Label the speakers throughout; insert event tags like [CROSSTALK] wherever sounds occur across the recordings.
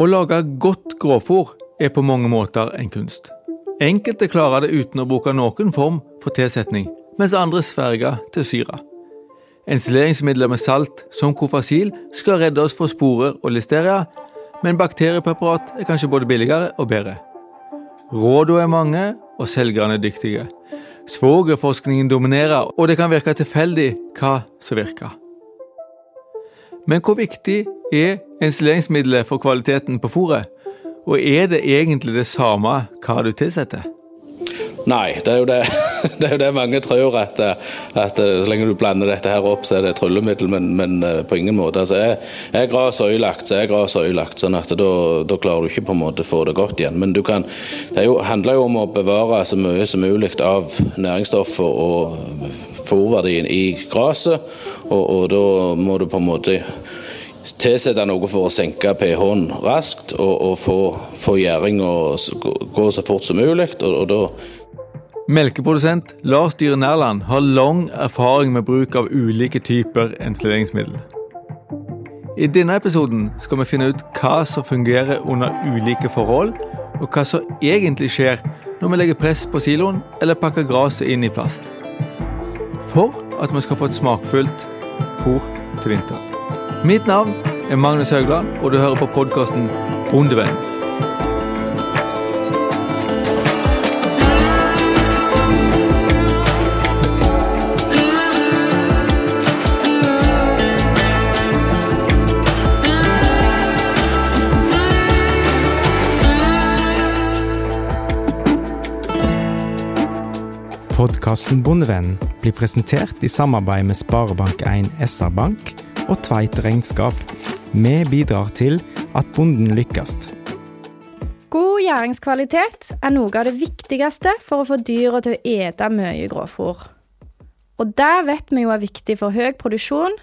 Speaker 1: Å lage godt grovfôr er på mange måter en kunst. Enkelte klarer det uten å bruke noen form for tilsetning, mens andre sverger til syre. Ensileringsmidler med salt, som kofasil, skal redde oss for sporer og listeria, men bakteriepreparat er kanskje både billigere og bedre. Rådene er mange, og selgerne er dyktige. Svogerforskningen dominerer, og det kan virke tilfeldig hva som virker. Men hvor viktig er ensileringsmiddelet for kvaliteten på fôret? Og er det egentlig det samme hva du tilsetter?
Speaker 2: Nei, det er jo det, [LAUGHS] det, er jo det mange tror, at, at, så lenge du blander dette her opp, så er det tryllemiddel, men, men eh, på ingen måte. Altså, er, er gras øyelagt, så er gras øyelagt. sånn at da, da, klarer du ikke på en måte få det godt igjen. Men kan, det jo, handler jo om å bevare så mye som mulig av næringsstoffer og fòrverdien i gresset, og, og da må du på en måte tilsette noe for å senke pH-en raskt og, og få, få gjæringa gå så fort som mulig. og, og da
Speaker 1: Melkeprodusent Lars Dyhre Nærland har lang erfaring med bruk av ulike typer ensileringsmiddel. I denne episoden skal vi finne ut hva som fungerer under ulike forhold, og hva som egentlig skjer når vi legger press på siloen eller pakker gresset inn i plast. For at vi skal få et smakfullt fôr til vinteren. Mitt navn er Magnus Haugland, og du hører på podkasten Bondevennen.
Speaker 3: Podkasten Bondevennen blir presentert i samarbeid med Sparebank1 SR-Bank og Tveit Regnskap. Vi bidrar til at bonden lykkes.
Speaker 4: God gjæringskvalitet er noe av det viktigste for å få dyra til å ete mye grovfôr. Og det vet vi jo er viktig for høy produksjon,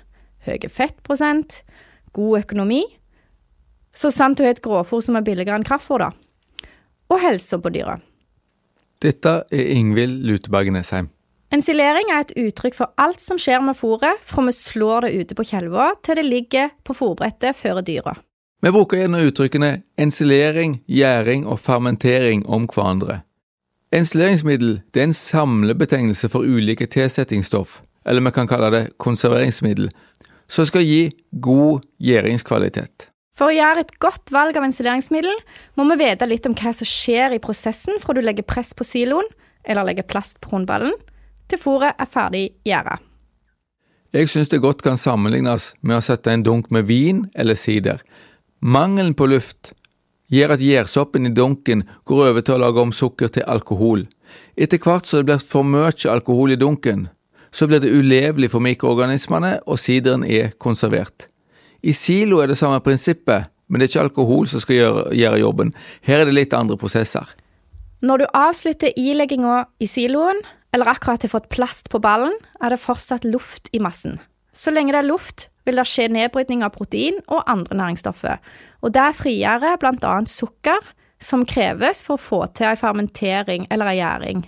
Speaker 4: høy fettprosent, god økonomi, så sant du har et grovfôr som er billigere enn kraftfôr, da, og helsa på dyra.
Speaker 1: Dette er Ingvild Luteberg Nesheim.
Speaker 4: Ensilering er et uttrykk for alt som skjer med fôret fra vi slår det ute på kjelva til det ligger på fôrbrettet før dyra.
Speaker 1: Vi bruker gjerne uttrykkene ensilering, gjæring og fermentering om hverandre. Ensileringsmiddel er en samlebetegnelse for ulike tilsettingsstoff, eller vi kan kalle det konserveringsmiddel, som skal gi god gjæringskvalitet.
Speaker 4: For å gjøre et godt valg av installeringsmiddel, må vi vite litt om hva som skjer i prosessen fra du legger press på siloen, eller legger plast på rundballen, til fôret er ferdig gjæra.
Speaker 1: Jeg synes det godt kan sammenlignes med å sette en dunk med vin eller sider. Mangelen på luft gjør at gjærsoppen i dunken går over til å lage om sukker til alkohol. Etter hvert som det blir for mye alkohol i dunken, så blir det ulevelig for mikroorganismene, og sideren er konservert. I silo er det samme prinsippet, men det er ikke alkohol som skal gjøre, gjøre jobben. Her er det litt andre prosesser.
Speaker 4: Når du avslutter ilegginga i siloen, eller akkurat har fått plast på ballen, er det fortsatt luft i massen. Så lenge det er luft, vil det skje nedbrytning av protein og andre næringsstoffer, og det frigjør annet sukker, som kreves for å få til en fermentering eller en gjæring.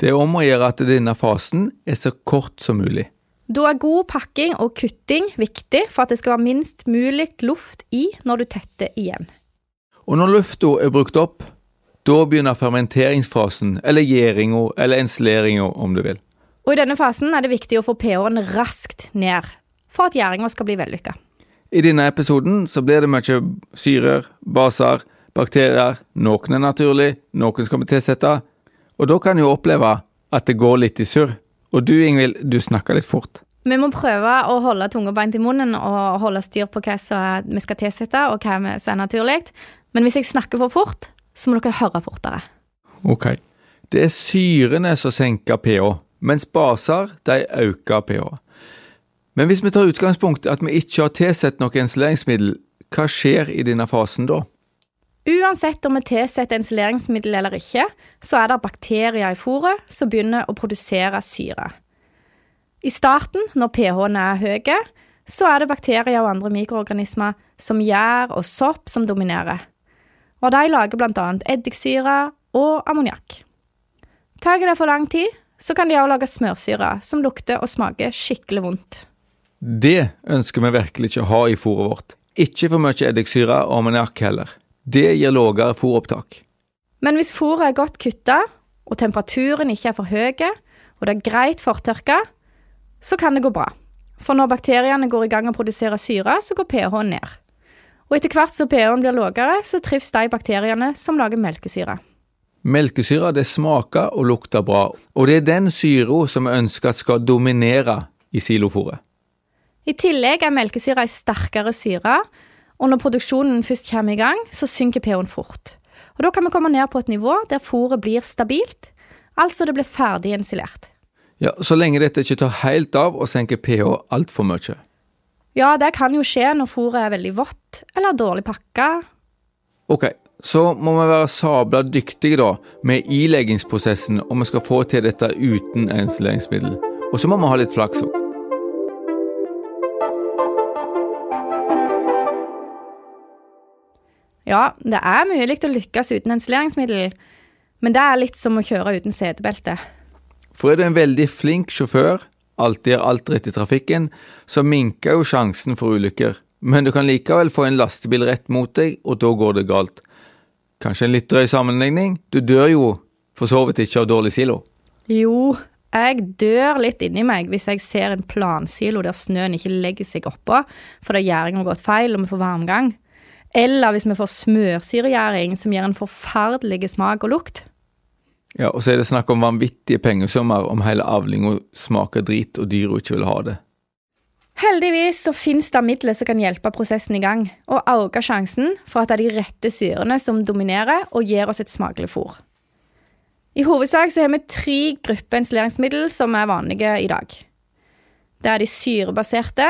Speaker 1: Det er om å gjøre at denne fasen er så kort som mulig.
Speaker 4: Da er god pakking og kutting viktig for at det skal være minst mulig luft i når du tetter igjen.
Speaker 1: Og når lufta er brukt opp, da begynner fermenteringsfasen, eller gjæringa, eller ensleringa, om du vil.
Speaker 4: Og i denne fasen er det viktig å få pH-en raskt ned, for at gjæringa skal bli vellykka.
Speaker 1: I denne episoden så blir det mye syrer, baser, bakterier. Noen er naturlig, noen skal vi tilsette. Og da kan du oppleve at det går litt i surr. Og du Ingvild, du snakker litt fort.
Speaker 4: Vi må prøve å holde tunga beint i munnen og holde styr på hva vi skal tilsette, og hva som er naturlig. Men hvis jeg snakker for fort, så må dere høre fortere.
Speaker 1: Ok. Det er syrene som senker pH, mens baser de øker pH. Men hvis vi tar utgangspunkt at vi ikke har tilsett noe ensileringsmiddel, hva skjer i denne fasen da?
Speaker 4: Uansett om vi tilsetter ensileringsmiddel eller ikke, så er det bakterier i fôret som begynner å produsere syre. I starten, når pH-en er høye, så er det bakterier og andre mikroorganismer som gjær og sopp som dominerer. Og de lager annet eddiksyre og ammoniakk. Tar det for lang tid, så kan de også lage smørsyre som lukter og smaker skikkelig vondt.
Speaker 1: Det ønsker vi virkelig ikke å ha i fôret vårt. Ikke for mye eddiksyre og ammoniakk heller. Det gir lavere fôropptak.
Speaker 4: Men hvis fôret er godt kutta, og temperaturen ikke er for høy, og det er greit fortørka, så kan det gå bra. For når bakteriene går i gang og produserer syre, så går pH-en ned. Og etter hvert som pH-en blir lavere, så trives de bakteriene som lager melkesyre.
Speaker 1: Melkesyra det smaker og lukter bra, og det er den syra som vi ønsker skal dominere i silofòret.
Speaker 4: I tillegg er melkesyra ei sterkere syre, og når produksjonen først kommer i gang, så synker pH-en fort. Og Da kan vi komme ned på et nivå der fôret blir stabilt, altså det blir ferdig insulert.
Speaker 1: Ja, Så lenge dette ikke tar helt av og senker pH altfor mye.
Speaker 4: Ja, det kan jo skje når fôret er veldig vått eller dårlig pakka.
Speaker 1: Ok, så må vi være sabla dyktige da med ileggingsprosessen om vi skal få til dette uten ensileringsmiddel. Og så må vi ha litt flaks òg.
Speaker 4: Ja, det er mulig å lykkes uten ensileringsmiddel, men det er litt som å kjøre uten setebelte.
Speaker 1: For er du en veldig flink sjåfør, alltid gjør alt rett i trafikken, så minker jo sjansen for ulykker, men du kan likevel få en lastebil rett mot deg, og da går det galt. Kanskje en litt drøy sammenligning, du dør jo for så vidt ikke av dårlig silo.
Speaker 4: Jo, jeg dør litt inni meg hvis jeg ser en plansilo der snøen ikke legger seg oppå fordi gjæringen har gått feil og vi får varmgang. Eller hvis vi får smørsyregjæring som gir en forferdelig smak og lukt.
Speaker 1: Ja, og så er det snakk om vanvittige pengesummer om hele avlinga smaker drit og dyra ikke vil ha det.
Speaker 4: Heldigvis så finnes det midler som kan hjelpe prosessen i gang, og øke sjansen for at det er de rette syrene som dominerer og gir oss et smakelig fôr. I hovedsak så har vi tre grupper installeringsmiddel som er vanlige i dag. Det er de syrebaserte,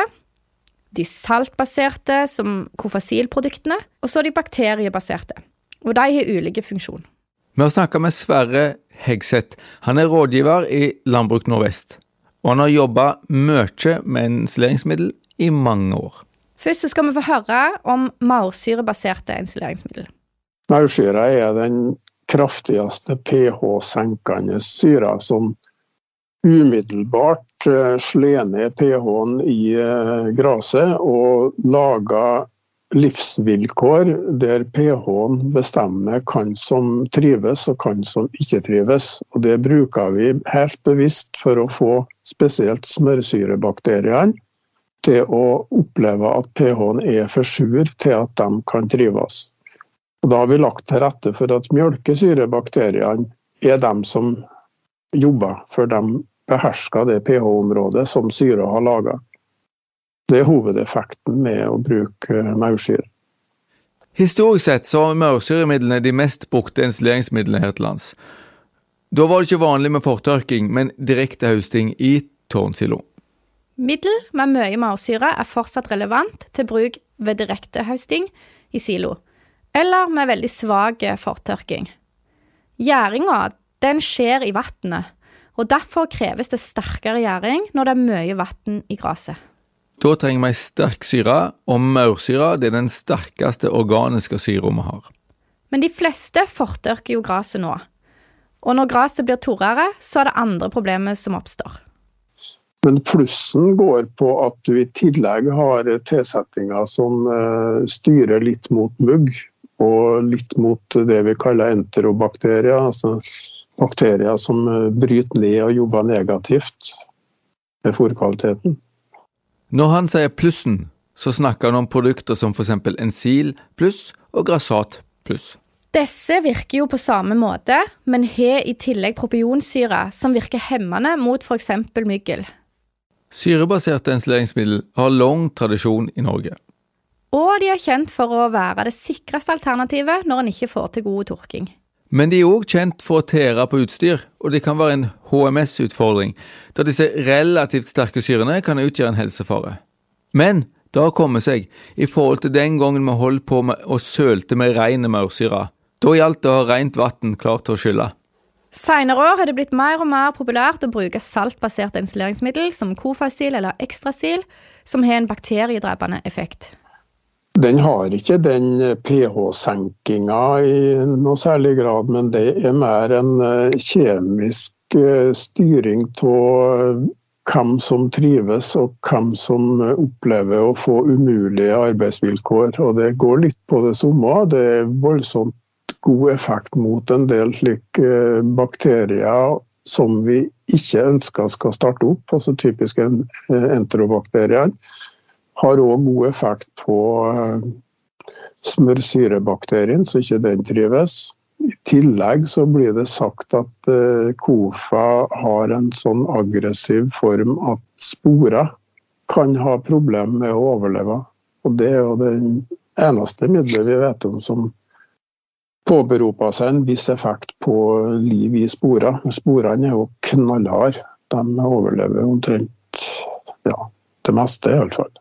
Speaker 4: de saltbaserte, som kofasilproduktene, og så de bakteriebaserte. Og de har ulike funksjoner.
Speaker 1: Vi har snakka med Sverre Hegseth. Han er rådgiver i Landbruk Nordvest, og han har jobba mye med ensileringsmiddel i mange år.
Speaker 4: Først så skal vi få høre om maursyrebaserte ensileringsmiddel.
Speaker 5: Maursyre er den kraftigste pH-senkende syra som umiddelbart eh, slår ned pH-en i eh, gresset og laga livsvilkår der pH-en bestemmer hvem som trives og hvem som ikke trives. Og Det bruker vi helt bevisst for å få spesielt smørsyrebakteriene til å oppleve at pH-en er for sur til at de kan trives. Og Da har vi lagt til rette for at mjølkesyrebakteriene er dem som jobber, for de behersker det pH-området som syra har laga. Det er hovedeffekten med å bruke maursyre.
Speaker 1: Historisk sett så har maursyremidlene de mest brukte installeringsmidlene her til lands. Da var det ikke vanlig med fortørking, men direktehausting i tårnsilo.
Speaker 4: Middel med mye maursyre er fortsatt relevant til bruk ved direktehausting i silo, eller med veldig svak fortørking. Gjæringa den skjer i vannet, og derfor kreves det sterkere gjæring når det er mye vann i gresset.
Speaker 1: Da trenger vi ei sterk syre, og maursyre er den sterkeste organiske syra vi har.
Speaker 4: Men de fleste fortørker jo gresset nå. Og når gresset blir torrere, så er det andre problemer som oppstår.
Speaker 5: Men plussen går på at du i tillegg har tilsettinger som eh, styrer litt mot mugg, og litt mot det vi kaller enterobakterier, altså bakterier som eh, bryter ned og jobber negativt med fôrkvaliteten.
Speaker 1: Når han sier plussen, så snakker han om produkter som f.eks. Ensil pluss og Grassat pluss.
Speaker 4: Disse virker jo på samme måte, men har i tillegg propionsyre, som virker hemmende mot f.eks. myggel.
Speaker 1: Syrebaserte ensileringsmiddel har lang tradisjon i Norge.
Speaker 4: Og de er kjent for å være det sikreste alternativet når en ikke får til god tørking.
Speaker 1: Men de er òg kjent for å tære på utstyr, og det kan være en HMS-utfordring, da disse relativt sterke syrene kan utgjøre en helsefare. Men det har kommet seg, i forhold til den gangen vi holdt på med å sølte med rein maursyre. Da gjaldt det å ha rent vann klart til å skylle.
Speaker 4: Senere år har det blitt mer og mer populært å bruke saltbasert insuleringsmiddel, som Kofasil eller Ekstrasil, som har en bakteriedrepende effekt.
Speaker 5: Den har ikke den pH-senkinga i noe særlig grad, men det er mer en eh, kjemisk eh, styring av hvem som trives og hvem som opplever å få umulige arbeidsvilkår. Og Det går litt på det samme. Det er voldsomt god effekt mot en del slike eh, bakterier som vi ikke ønsker skal starte opp, altså typiske eh, enterobakteriene. Har òg god effekt på eh, smørsyrebakterien, så ikke den trives. I tillegg så blir det sagt at KOFA har en sånn aggressiv form at sporer kan ha problemer med å overleve. Og Det er jo det eneste middelet vi vet om som påberopa seg en viss effekt på liv i sporer. Sporene er jo knallharde. De overlever omtrent ja, det meste, iallfall.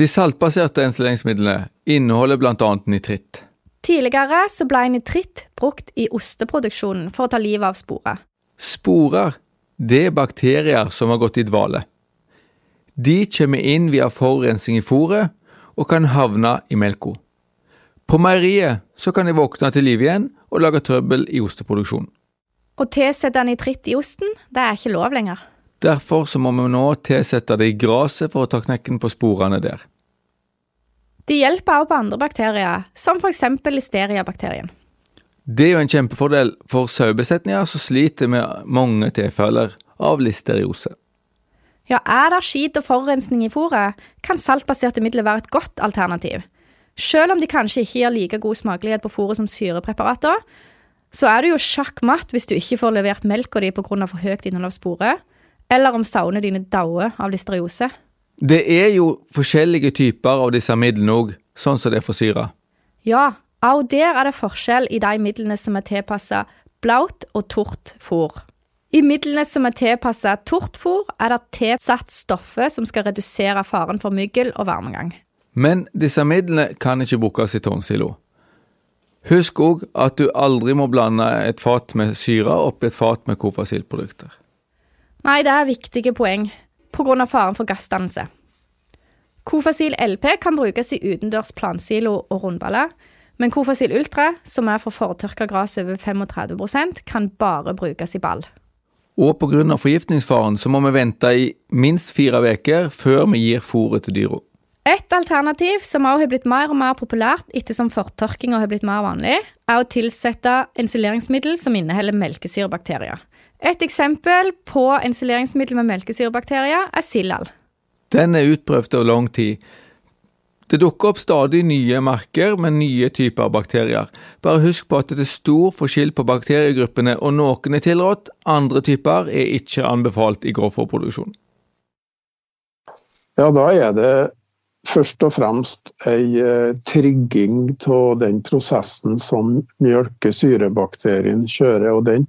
Speaker 1: De saltbaserte ensileringsmidlene inneholder bl.a. nitritt.
Speaker 4: Tidligere så ble nitritt brukt i osteproduksjonen for å ta livet av sporer.
Speaker 1: Sporer det er bakterier som har gått i dvale. De kommer inn via forurensning i fôret og kan havne i melka. På meieriet så kan de våkne til liv igjen og lage trøbbel i osteproduksjonen.
Speaker 4: Å tilsette nitritt i osten, det er ikke lov lenger.
Speaker 1: Derfor så må vi nå tilsette det i gresset for å ta knekken på sporene der.
Speaker 4: De hjelper også på andre bakterier, som f.eks. listeriabakterien.
Speaker 1: Det er jo en kjempefordel for sauebesetninger som sliter med mange tilfeller av listeriose.
Speaker 4: Ja, er det skit og forurensning i fôret, kan saltbaserte midler være et godt alternativ. Selv om de kanskje ikke gir like god smakelighet på fôret som syrepreparater, så er det jo sjakkmatt hvis du ikke får levert melka di pga. for høyt innhold av sporet, eller om sauene dine dauer av listeriose.
Speaker 1: Det er jo forskjellige typer av disse midlene òg, sånn som det er for syre.
Speaker 4: Ja, og der er det forskjell i de midlene som er tilpassa blaut og tort fôr. I midlene som er tilpassa tort fôr, er det tilsatt stoffer som skal redusere faren for myggel og varmegang.
Speaker 1: Men disse midlene kan ikke brukes i tårnsilo. Husk òg at du aldri må blande et fat med syre oppi et fat med kofasilprodukter.
Speaker 4: Nei, det er viktige poeng, pga. faren for gassdannelse. Kofasil LP kan brukes i utendørs plansilo og rundballer, men Kofasil Ultra, som er for fortørka gress over 35% kan bare brukes i ball.
Speaker 1: Og pga. forgiftningsfaren så må vi vente i minst fire uker før vi gir fôret til dyra.
Speaker 4: Et alternativ som også har blitt mer og mer populært ettersom fortørkinga har blitt mer vanlig, er å tilsette insuleringsmiddel som inneholder melkesyrebakterier. Et eksempel på ensileringsmiddel med melkesyrebakterier er Sillal.
Speaker 1: Den er utprøvd over lang tid. Det dukker opp stadig nye merker med nye typer bakterier. Bare husk på at det er stor forskjell på bakteriegruppene, og noen er tilrådt, andre typer er ikke anbefalt i grovfòrproduksjon.
Speaker 5: Ja, da er det først og fremst ei eh, trigging av den prosessen som mjølkesyrebakterien kjører. og den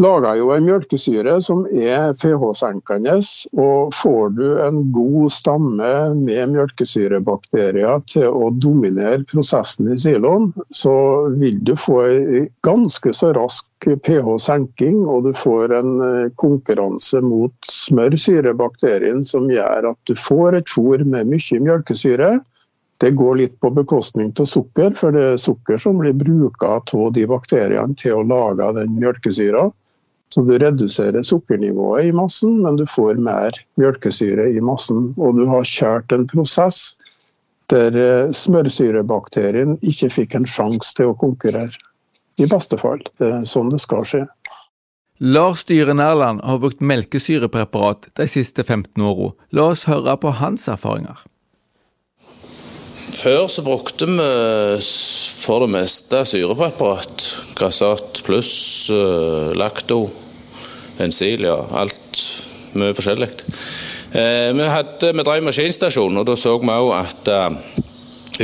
Speaker 5: lager jo en mjølkesyre som er pH-senkende. og Får du en god stamme med mjølkesyrebakterier til å dominere prosessen i siloen, så vil du få en ganske så rask pH-senking, og du får en eh, konkurranse mot smørsyrebakterien som gjør at du får et fôr med mye mjølkesyre. Det går litt på bekostning av sukker, for det er sukker som blir bruka av de bakteriene til å lage den mjølkesyra. Så du reduserer sukkernivået i massen, men du får mer mjølkesyre i massen. Og du har kjørt en prosess der eh, smørsyrebakterien ikke fikk en sjanse til å konkurrere. I beste fall. Det er sånn det skal skje.
Speaker 1: Lars Dyre Nærland har brukt melkesyrepreparat de siste 15 åra. La oss høre på hans erfaringer.
Speaker 2: Før så brukte vi for det meste syrepreparat. Grassat pluss, lakto, Lacto, Ensil, ja. Alt mye forskjellig. Eh, vi, hadde, vi drev maskinstasjon, og da så vi òg at uh,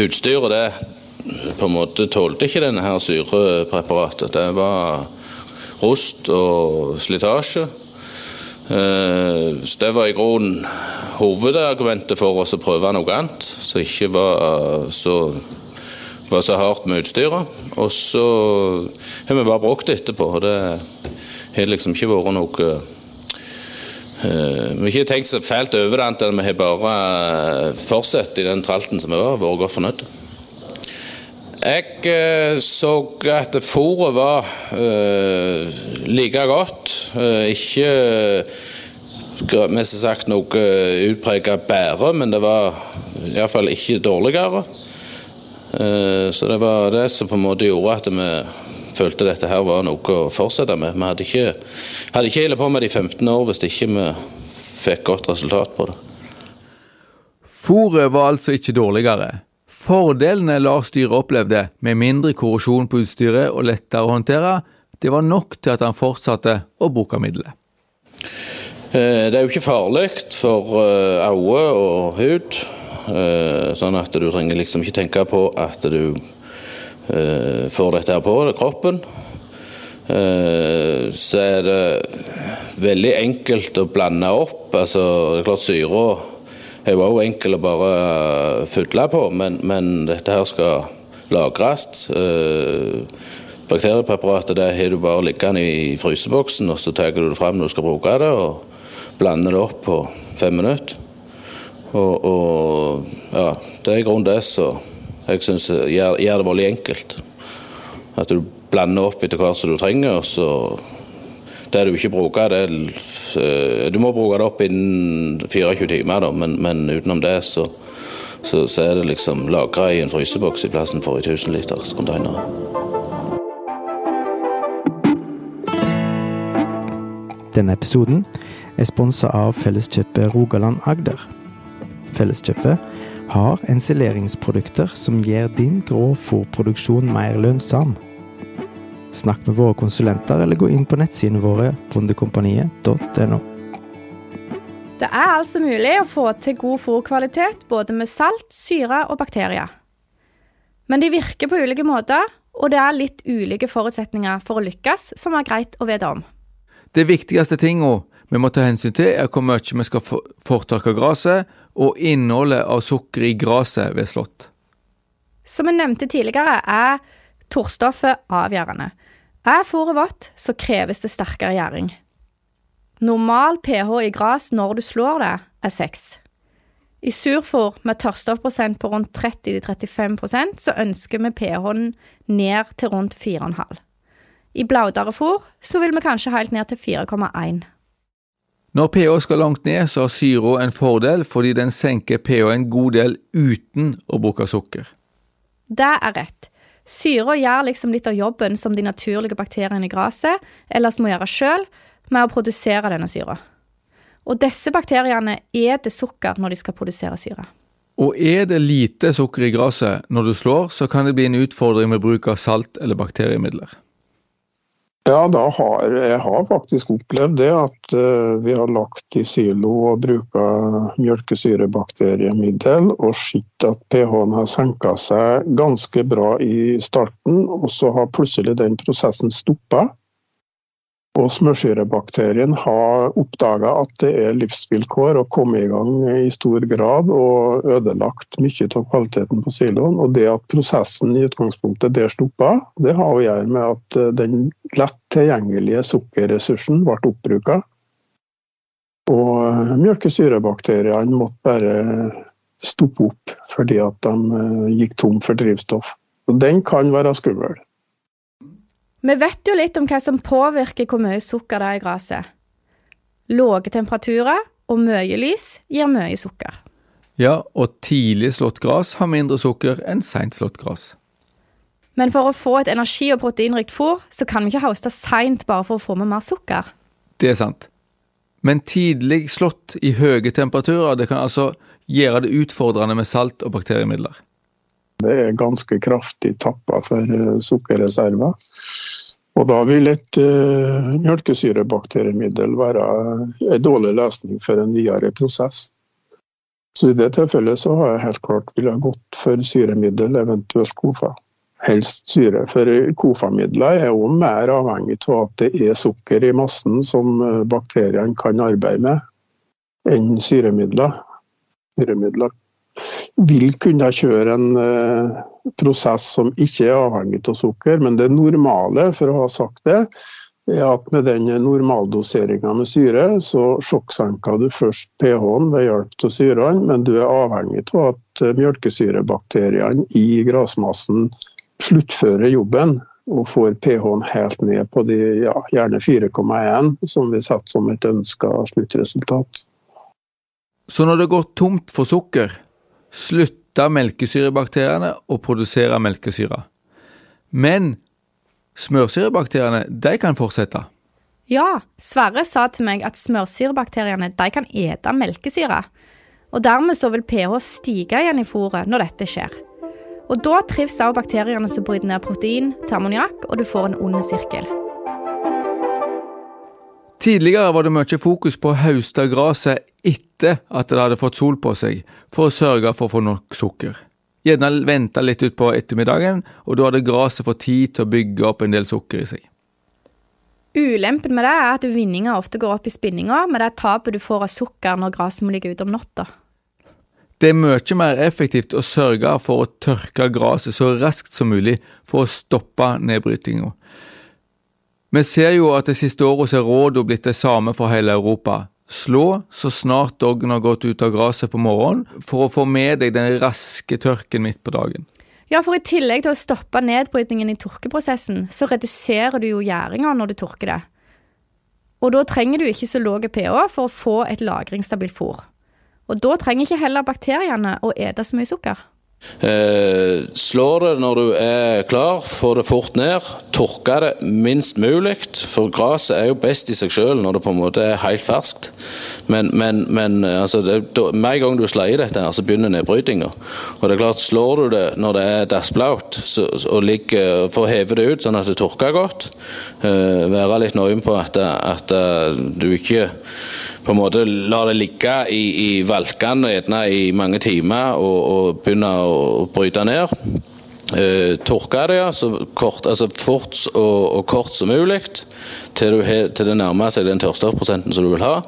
Speaker 2: utstyret det på en måte tålte ikke denne her syrepreparatet. Det var rust og slitasje. Uh, det var i grunnen hovedargumentet for oss å prøve noe annet som ikke var så, var så hardt med utstyret. Og så har vi bare brukt det etterpå. og Det har liksom ikke vært noe uh, Vi har ikke tenkt så fælt over det, annet enn vi har bare fortsatt i den tralten som vi var, vært godt fornøyd. Jeg uh, så at fôret var uh, like godt. ikke mest sagt noe utprega bedre, men det var iallfall ikke dårligere. Så det var det som på en måte gjorde at vi følte dette her var noe å fortsette med. Vi hadde ikke, hadde ikke hele på med det i 15 år hvis ikke vi fikk godt resultat på det.
Speaker 1: Fôret var altså ikke dårligere. Fordelene Lars-styret opplevde, med mindre korrosjon på utstyret og lettere å håndtere, det var nok til at han fortsatte å bruke middelet.
Speaker 2: Eh, det er jo ikke farlig for eh, øye og hud, eh, sånn at du trenger liksom ikke tenke på at du får dette her på kroppen. Så er det veldig enkelt å blande opp. altså det er klart Syra er jo òg enkel å bare fylle på, men, men dette her skal lagres. Eh, bakteriepreparatet det har du bare liggende i fryseboksen, og så tar du det fram når du skal bruke det, og blander det opp på fem minutter. Og, og ja, det er i grunnen det som jeg syns gjør, gjør, det veldig enkelt. At du blander opp etter hvert som du trenger, og så det du ikke bruker, det eh, Du må bruke det opp innen 24 timer, da, men, men utenom det så, så, så, er det liksom lagra i en fryseboks i plassen for i 1000 liters containere.
Speaker 3: Denne episoden er sponsa av Felleskjøpet Rogaland Agder. Felleskjøpet har ensileringsprodukter som gjør din grå fôrproduksjon mer lønnsom. Snakk med våre konsulenter, eller gå inn på nettsidene våre bondekompaniet.no.
Speaker 4: Det er altså mulig å få til god fôrkvalitet både med salt, syre og bakterier. Men de virker på ulike måter, og det er litt ulike forutsetninger for å lykkes, som er greit å vite om.
Speaker 1: Det viktigste tinga vi må ta hensyn til, er hvor mye vi skal fortørke gresset, og innholdet av sukker i gresset ved slått.
Speaker 4: Som jeg nevnte tidligere, er torstoffet avgjørende. Er fôret vått, så kreves det sterkere gjæring. Normal pH i gras når du slår det, er 6. I surfôr med tørrstoffprosent på rundt 30-35% så ønsker vi pH-en ned til rundt 4,5. I blaudere fôr så vil vi kanskje helt ned til 4,1.
Speaker 1: Når pH skal langt ned, så har syra en fordel fordi den senker pH en god del uten å bruke sukker.
Speaker 4: Det er rett. Syra gjør liksom litt av jobben som de naturlige bakteriene i gresset ellers må gjøre sjøl, med å produsere denne syra. Og disse bakteriene eter sukker når de skal produsere syre.
Speaker 1: Og er det lite sukker i gresset når du slår, så kan det bli en utfordring med bruk av salt eller bakteriemidler.
Speaker 5: Ja, da har, jeg har faktisk opplevd det at uh, vi har lagt i silo og bruka mjølkesyrebakteriemiddel og sett at pH-en har senka seg ganske bra i starten, og så har plutselig den prosessen stoppa. Og smørsyrebakterien har oppdaga at det er livsvilkår å komme i gang i stor grad og ødelagt mye av kvaliteten på siloen. Og det at prosessen i utgangspunktet der stoppa, det har å gjøre med at eh, den lett tilgjengelige sukkerressursen ble oppbruka. Og eh, mjølkesyrebakteriene måtte bare stoppe opp fordi at de eh, gikk tom for drivstoff. Og den kan være skummel.
Speaker 4: Vi vet jo litt om hva som påvirker hvor mye sukker det er i gresset. Lave temperaturer og mye lys gir mye sukker.
Speaker 1: Ja, og tidlig slått gress har mindre sukker enn seint slått gress.
Speaker 4: Men for å få et energi- og proteinrikt fôr, så kan vi ikke hoste seint bare for å få med mer sukker.
Speaker 1: Det er sant. Men tidlig slått i høye temperaturer det kan altså gjøre det utfordrende med salt og bakteriemidler.
Speaker 5: Det er ganske kraftig tappa for eh, sukkerreserver. Og da vil et uh, mjølkesyrebakteriemiddel være en dårlig løsning for en videre prosess. Så i det tilfellet så har jeg helt klart ville gått for syremiddel, eventuelt KOFA. Helst syre, for KOFA-midler er jo mer avhengig av at det er sukker i massen som eh, bakteriene kan arbeide med, enn syremidler. Syremidler vil kunne kjøre en uh, prosess som ikke er avhengig av sukker. Men det normale, for å ha sagt det, er at med den normaldoseringa med syre, så sjokksenker du først pH-en ved hjelp av syrene, men du er avhengig av at mjølkesyrebakteriene i grasmassen sluttfører jobben. og får pH-en helt ned på de ja, gjerne 4,1, som vi setter som et ønska sluttresultat.
Speaker 1: Så når det går tomt for sukker, slutter melkesyrebakteriene å produsere melkesyre. Men smørsyrebakteriene de kan fortsette.
Speaker 4: Ja, Sverre sa til meg at smørsyrebakteriene de kan ete melkesyre. Og dermed så vil pH stige igjen i fôret når dette skjer. Og Da trives også bakteriene som bryter ned protein til ammoniakk, og du får en ond sirkel.
Speaker 1: Tidligere var det mye fokus på å høste gresset etter at det hadde fått sol på seg, for å sørge for å få nok sukker. Gjerne vente litt utpå ettermiddagen, og da hadde gresset fått tid til å bygge opp en del sukker i seg.
Speaker 4: Ulempen med det er at vinninga ofte går opp i spinninga med det tapet du får av sukker når gresset må ligge ute om natta.
Speaker 1: Det er mye mer effektivt å sørge for å tørke gresset så raskt som mulig for å stoppe nedbrytinga. Vi ser jo at det siste året er rådene blitt det samme for hele Europa. Slå så snart doggen har gått ut av gresset på morgenen, for å få med deg den raske tørken midt på dagen.
Speaker 4: Ja, for i tillegg til å stoppe nedbrytningen i tørkeprosessen, så reduserer du jo gjæringa når du tørker det. Og da trenger du ikke så lav pH for å få et lagringsstabilt fôr. Og da trenger ikke heller bakteriene å ete så mye sukker.
Speaker 2: Eh, slår det når du er klar, få det fort ned. Tørke det minst mulig. For gresset er jo best i seg selv når det på en måte er helt ferskt. Men, men, men altså, med en gang du sleier dette, her, så begynner nedbrytinga. Og det er klart, slår du det når det er dassblaut, og ligger, for å heve det ut sånn at det tørker godt, eh, være litt nøye på at, at, at du ikke på en måte la det ligge i, i valkene gjerne i mange timer og, og begynne å bryte ned. Uh, tørke det så kort, altså fort og, og kort som mulig til, til, det nærmer seg den tørrstoffprosenten som du vil ha.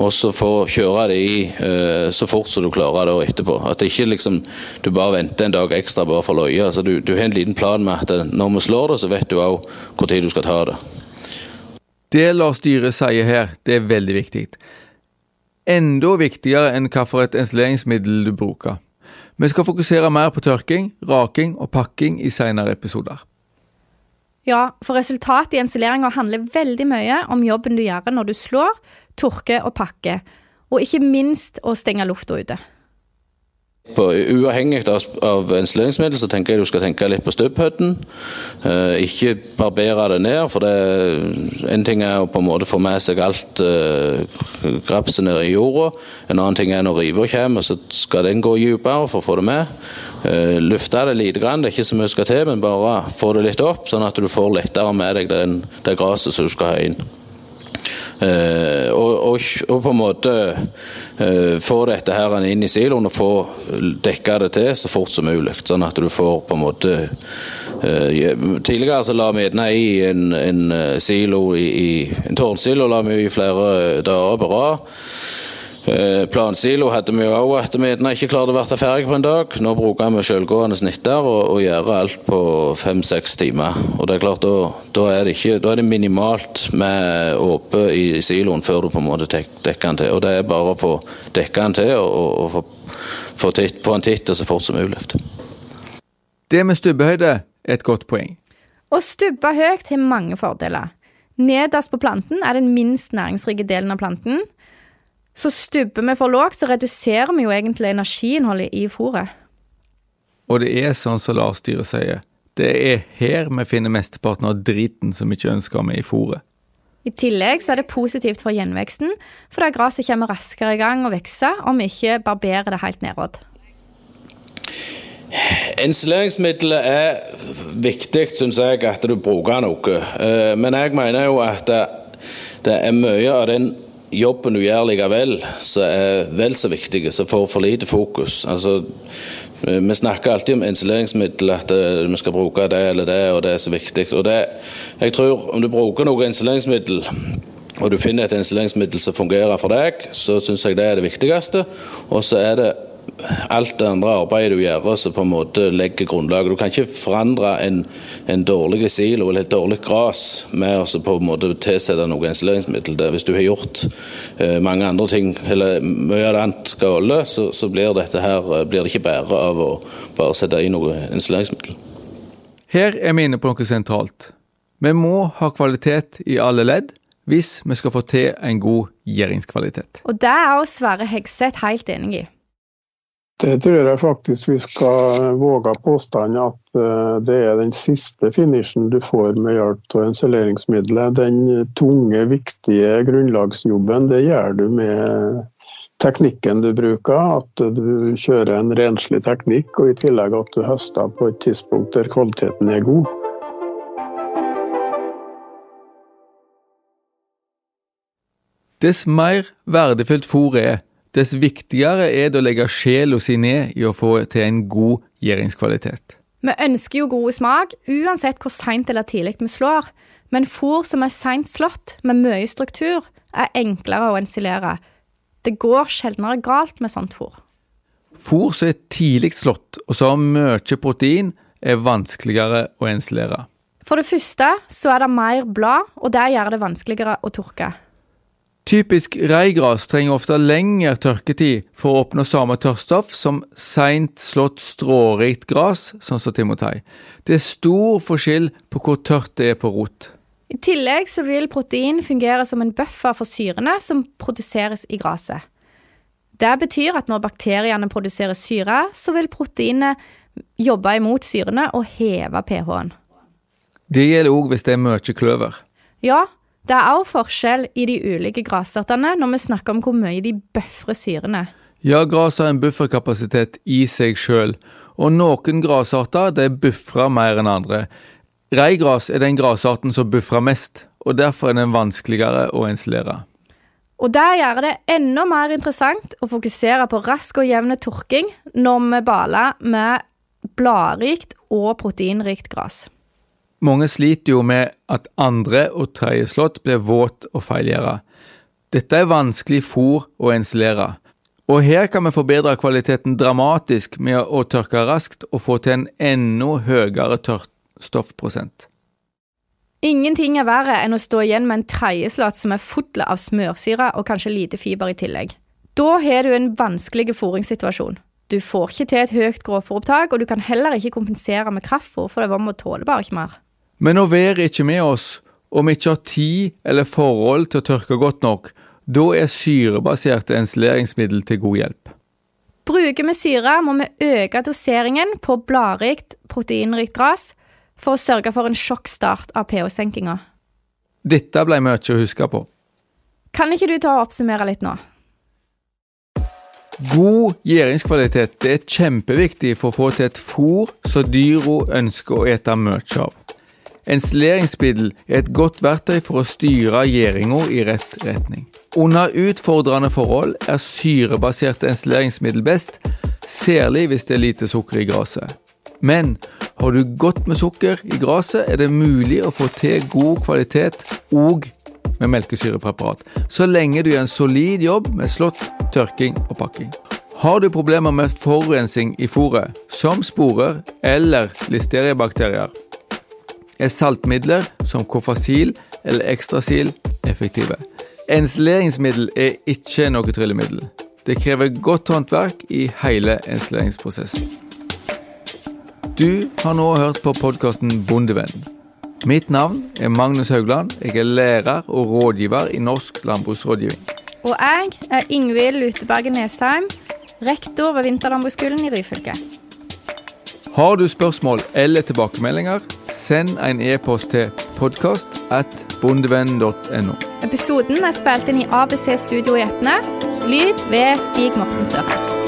Speaker 2: Og så få kjøre det i uh, så fort som du klarer det etterpå. At det ikke liksom, du bare venter en dag ekstra bare for løye. Altså, du, du har en liten plan med at når vi slår det, så vet du òg når du skal ta det.
Speaker 1: Det Lars Dyre sier her, det er veldig viktig. Enda viktigere enn hvilket ensileringsmiddel du bruker. Vi skal fokusere mer på tørking, raking og pakking i senere episoder.
Speaker 4: Ja, for resultatet i ensileringa handler veldig mye om jobben du gjør når du slår, tørker og pakker, og ikke minst å stenge lufta ute.
Speaker 2: Uavhengig av, av ensileringsmiddel så tenker jeg du skal tenke litt på stubbhøyden. Eh, ikke barbere det ned, for det, en ting er å på en måte få med seg alt eh, grapset ned i jorda. En annen ting er når riva kommer, så skal den gå dypere for å få det med. Eh, lufte det lite grann, det er ikke så mye skal til, men bare få det litt opp, sånn at du får lettere med deg den, det gresset som du skal ha inn. Uh, og, og, og, på en måte uh, få dette her inn i siloen og få dekka det til så fort som mulig. Sånn at du får på en måte uh, Tidligere så la vi gjerne i en, en silo i, i en tårnsilo la vi i flere dager på rad. Eh, plansilo hadde vi òg at vi ikke klarte å være ferdig på en dag. Nå bruker vi selvgående snitter og, og gjør alt på fem-seks timer. Og det er klart, Da, da, er, det ikke, da er det minimalt med åpe i siloen før du på en måte dekker den til. Og Det er bare å få dekka den til og, og få, få, titt, få en titt så fort som mulig.
Speaker 1: Det med stubbehøyde er et godt poeng.
Speaker 4: Å stubbe høyt har mange fordeler. Nederst på planten er den minst næringsrike delen av planten. Så stubber vi for lågt, så reduserer vi jo egentlig energiinnholdet i fôret.
Speaker 1: Og det er sånn som Lars Styre sier, det er her vi finner mesteparten av driten som vi ikke ønsker med i fôret.
Speaker 4: I tillegg så er det positivt for gjenveksten, for fordi gresset kommer raskere i gang og vokser om vi ikke barberer det helt nedad.
Speaker 2: Ensileringsmiddelet er viktig, syns jeg, at du bruker noe. Eh, men jeg mener jo at det er mye av den jobben du gjør likevel, som er vel så viktig, som får for lite fokus. Altså, vi snakker alltid om insuleringsmiddel, at eh, vi skal bruke det eller det, og det er så viktig. Og det, jeg tror Om du bruker noe insuleringsmiddel, og du finner et insuleringsmiddel som fungerer for deg, så syns jeg det er det viktigste. Og så er det alt det andre arbeidet du gjør, som på en måte legger grunnlaget. Du kan ikke forandre en, en dårlig silo eller et dårlig gras med å på en måte tilsette noe insuleringsmiddel. Hvis du har gjort eh, mange andre ting, eller mye av det annet gale, så, så, blir, dette her, blir det ikke bedre av å bare sette i noe insuleringsmiddel.
Speaker 1: Her er vi inne på noe sentralt. Vi må ha kvalitet i alle ledd hvis vi skal få til en god gjeringskvalitet.
Speaker 4: Og det er også Sverre Hegseth helt enig i.
Speaker 5: Det tror jeg faktisk vi skal våge påstanden at eh, det er den siste finishen du får med hjelp av ensileringsmiddelet. Den tunge, viktige grunnlagsjobben, det gjør du med teknikken du bruker. At du kjører en renslig teknikk, og i tillegg at du høster på et tidspunkt der kvaliteten er god.
Speaker 1: Dess mer verdifullt fôret er, dess viktigere er det å legge sjela si ned i å få til en god gjæringskvalitet.
Speaker 4: Vi ønsker jo god smak, uansett hvor seint eller tidlig vi slår. Men fôr som er seint slått, med mye struktur, er enklere å ensilere. Det går sjeldnere galt med sånt fôr.
Speaker 1: Fôr som er tidlig slått, og som har mye protein, er vanskeligere å ensilere.
Speaker 4: For det første så er det mer blad, og det gjør det vanskeligere å tørke.
Speaker 1: Typisk reigras trenger ofte lengre tørketid for å oppnå samme tørrstoff som seint slått strårikt gras, sånn som timotei. Det er stor forskjell på hvor tørt det er på rot.
Speaker 4: I tillegg så vil protein fungere som en buffer for syrene som produseres i gresset. Det betyr at når bakteriene produserer syre, så vil proteinet jobbe imot syrene og heve pH-en.
Speaker 1: Det gjelder òg hvis det er mye kløver.
Speaker 4: Ja, det er også forskjell i de ulike grasartene når vi snakker om hvor mye de bøfrer syrene.
Speaker 1: Ja, gras har en bufferkapasitet i seg sjøl, og noen grasarter det buffrer mer enn andre. Reigras er den grasarten som buffrer mest, og derfor er den vanskeligere å ensilere.
Speaker 4: Og det gjør det enda mer interessant å fokusere på rask og jevn tørking når vi baler med bladrikt og proteinrikt gras.
Speaker 1: Mange sliter jo med at andre og tredje slått blir våt og feilgjæra. Dette er vanskelig fôr å ensilere, og her kan vi forbedre kvaliteten dramatisk med å tørke raskt og få til en enda høyere tørrstoffprosent.
Speaker 4: Ingenting er verre enn å stå igjen med en tredjeslått som er full av smørsyre og kanskje lite fiber i tillegg. Da har du en vanskelig fôringssituasjon. Du får ikke til et høyt grovfôropptak, og du kan heller ikke kompensere med kraftfôr, for det vommet tåler bare ikke mer.
Speaker 1: Men når været ikke med oss, og vi ikke har tid eller forhold til å tørke godt nok, da er syrebaserte ensileringsmiddel til god hjelp.
Speaker 4: Bruker vi syre, må vi øke doseringen på bladrikt, proteinrikt gras for å sørge for en sjokkstart av pH-senkinga.
Speaker 1: Dette ble mye å huske på.
Speaker 4: Kan ikke du ta og oppsummere litt nå?
Speaker 1: God gjæringskvalitet er kjempeviktig for å få til et fôr som dyra ønsker å ete mye av. Ensileringsmiddel er et godt verktøy for å styre gjæringa i rett retning. Under utfordrende forhold er syrebaserte ensileringsmiddel best, særlig hvis det er lite sukker i gresset. Men har du godt med sukker i gresset, er det mulig å få til god kvalitet òg med melkesyrepreparat, så lenge du gjør en solid jobb med slått, tørking og pakking. Har du problemer med forurensing i fôret, som sporer eller listeriebakterier, er saltmidler som kofasil eller ekstrasil effektive. Ensileringsmiddel er ikke noe tryllemiddel. Det krever godt håndverk i hele ensileringsprosessen. Du har nå hørt på podkasten Bondevenn. Mitt navn er Magnus Haugland. Jeg er lærer og rådgiver i Norsk landbruksrådgivning.
Speaker 4: Og jeg er Ingvild Luteberget Nesheim, rektor ved Vinterlandbruksskolen i Ryfylke.
Speaker 1: Har du spørsmål eller tilbakemeldinger, send en e-post til podkast at bondevenn.no.
Speaker 4: Episoden er spilt inn i ABC Studio i Etne. Lyd ved Stig Morten Søren.